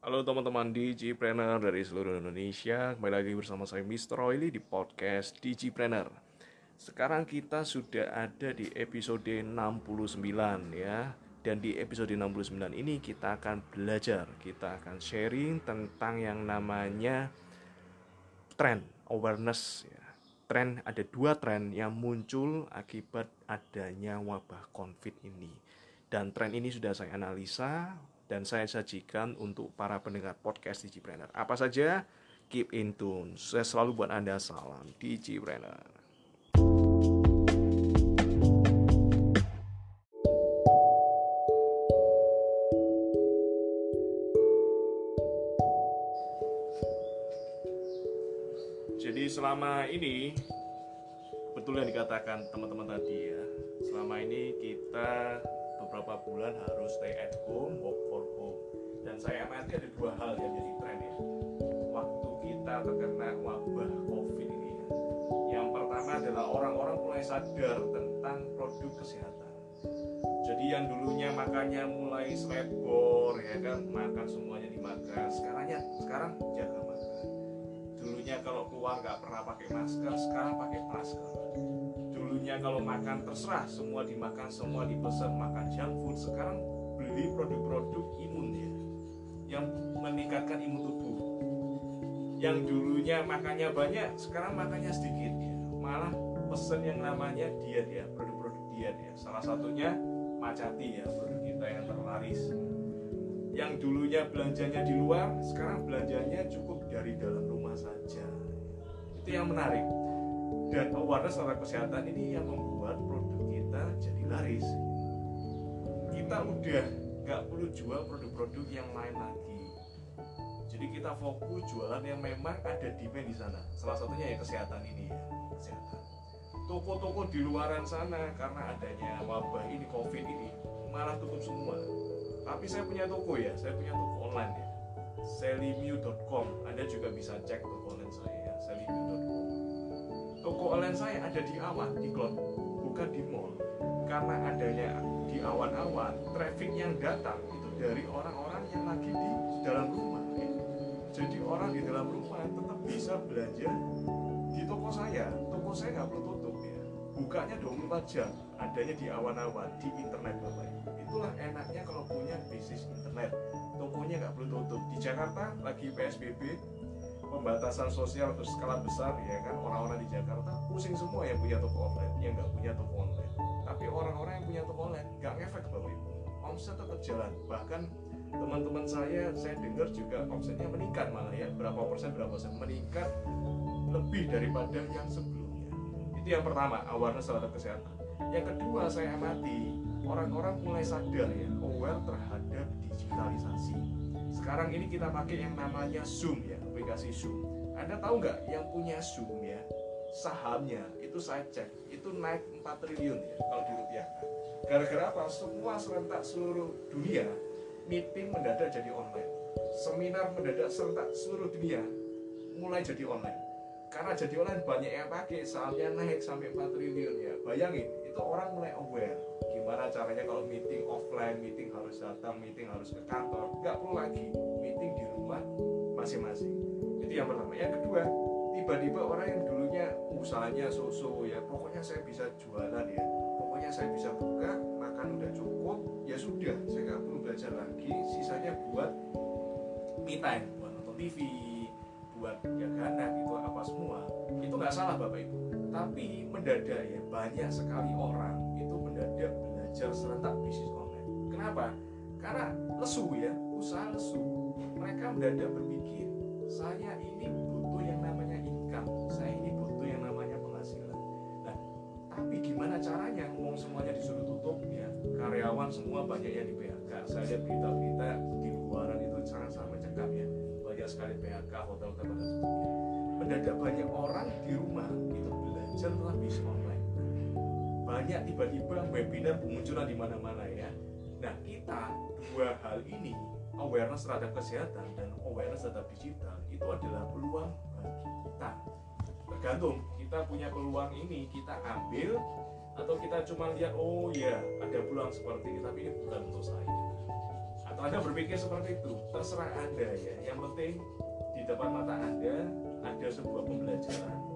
Halo teman-teman Digipreneur dari seluruh Indonesia. Kembali lagi bersama saya Mr. Oily di podcast Digipreneur Sekarang kita sudah ada di episode 69 ya. Dan di episode 69 ini kita akan belajar. Kita akan sharing tentang yang namanya Trend, awareness ya. Tren, ada dua tren yang muncul akibat adanya wabah COVID ini. Dan tren ini sudah saya analisa dan saya sajikan untuk para pendengar podcast Digipreneur. Apa saja? Keep in tune. Saya selalu buat Anda salam Digipreneur. Jadi selama ini betul yang dikatakan teman-teman tadi ya. Selama ini kita beberapa bulan harus stay at home, work for home. Dan saya amati ada dua hal yang jadi tren ya. Waktu kita terkena wabah COVID ini ya. Yang pertama adalah orang-orang mulai sadar tentang produk kesehatan. Jadi yang dulunya makannya mulai selebor ya kan, makan semuanya dimakan. Sekarangnya sekarang jaga makan. Dulunya kalau keluar nggak pernah pakai masker, sekarang pakai masker dulunya kalau makan terserah semua dimakan semua dipesan makan junk food sekarang beli produk-produk imun. Ya yang meningkatkan imun tubuh. Yang dulunya makannya banyak sekarang makannya sedikit. Ya malah pesen yang namanya diet ya produk-produk diet ya. Salah satunya macati ya produk kita yang terlaris. Yang dulunya belanjanya di luar sekarang belanjanya cukup dari dalam rumah saja. Itu yang menarik dan awareness terhadap kesehatan ini yang membuat produk kita jadi laris. Kita udah nggak perlu jual produk-produk yang lain lagi. Jadi kita fokus jualan yang memang ada demand di sana. Salah satunya ya kesehatan ini ya kesehatan. Toko-toko di luaran sana karena adanya wabah ini covid ini malah tutup semua. Tapi saya punya toko ya saya punya toko online ya selimiu.com anda juga bisa cek toko online saya ya selimiu.com toko online saya ada di awan di cloud bukan di mall. Karena adanya di awan-awan traffic yang datang itu dari orang-orang yang lagi di dalam rumah. Ya. jadi orang di dalam rumah tetap bisa belanja di toko saya. Toko saya nggak perlu tutup ya. Bukanya 24 jam adanya di awan-awan di internet bapak itulah enaknya kalau punya bisnis internet. Tokonya nggak perlu tutup. Di Jakarta lagi PSBB pembatasan sosial berskala besar ya kan? Orang-orang di Jakarta pusing semua yang punya toko offline yang nggak punya toko online. Tapi orang-orang yang punya toko online nggak ngefek bapak ibu. Omset tetap jalan. Bahkan teman-teman saya saya dengar juga omsetnya meningkat malah ya. Berapa persen berapa persen? Meningkat lebih daripada yang sebelumnya. Itu yang pertama awareness terhadap kesehatan. Yang kedua saya amati orang-orang mulai sadar ya aware terhadap digitalisasi. Sekarang ini kita pakai yang namanya Zoom ya aplikasi Zoom. Anda tahu nggak yang punya Zoom ya sahamnya itu saya cek itu naik 4 triliun ya kalau dirupiahkan. Gara-gara apa? Semua serentak seluruh dunia meeting mendadak jadi online. Seminar mendadak serentak seluruh dunia mulai jadi online. Karena jadi online banyak yang pakai sahamnya naik sampai 4 triliun ya. Bayangin itu orang mulai aware gimana caranya kalau meeting offline, meeting harus datang, meeting harus ke kantor, nggak perlu lagi meeting di rumah masing-masing itu yang pertama. Yang kedua tiba-tiba orang yang dulunya usahanya so-so ya pokoknya saya bisa jualan ya. Pokoknya saya bisa buka makan udah cukup ya sudah. Saya nggak perlu belajar lagi. Sisanya buat me time buat nonton TV buat jaga anak itu apa semua. Itu nggak salah bapak ibu. Tapi mendadak ya banyak sekali orang itu mendadak belajar serentak bisnis online. Kenapa? Karena lesu ya usaha lesu. Mereka mendadak berpikir saya ini butuh yang namanya income saya ini butuh yang namanya penghasilan. Nah tapi gimana caranya? Ngomong semuanya disuruh tutup ya. Karyawan semua banyak yang di PHK saya lihat berita-berita di luaran itu sangat-sangat mencekam ya. Banyak sekali PHK hotel-hotel dan sebagainya. Mendadak banyak orang di rumah itu belajar tentang bisnis online. Banyak tiba-tiba webinar bermunculan di mana-mana ya. Nah kita dua hal ini awareness terhadap kesehatan dan awareness terhadap digital itu adalah peluang bagi kita. Tergantung kita punya peluang ini kita ambil atau kita cuma lihat oh ya ada peluang seperti ini tapi ini bukan untuk saya. Atau anda berpikir seperti itu terserah anda ya. Yang penting di depan mata anda ada sebuah pembelajaran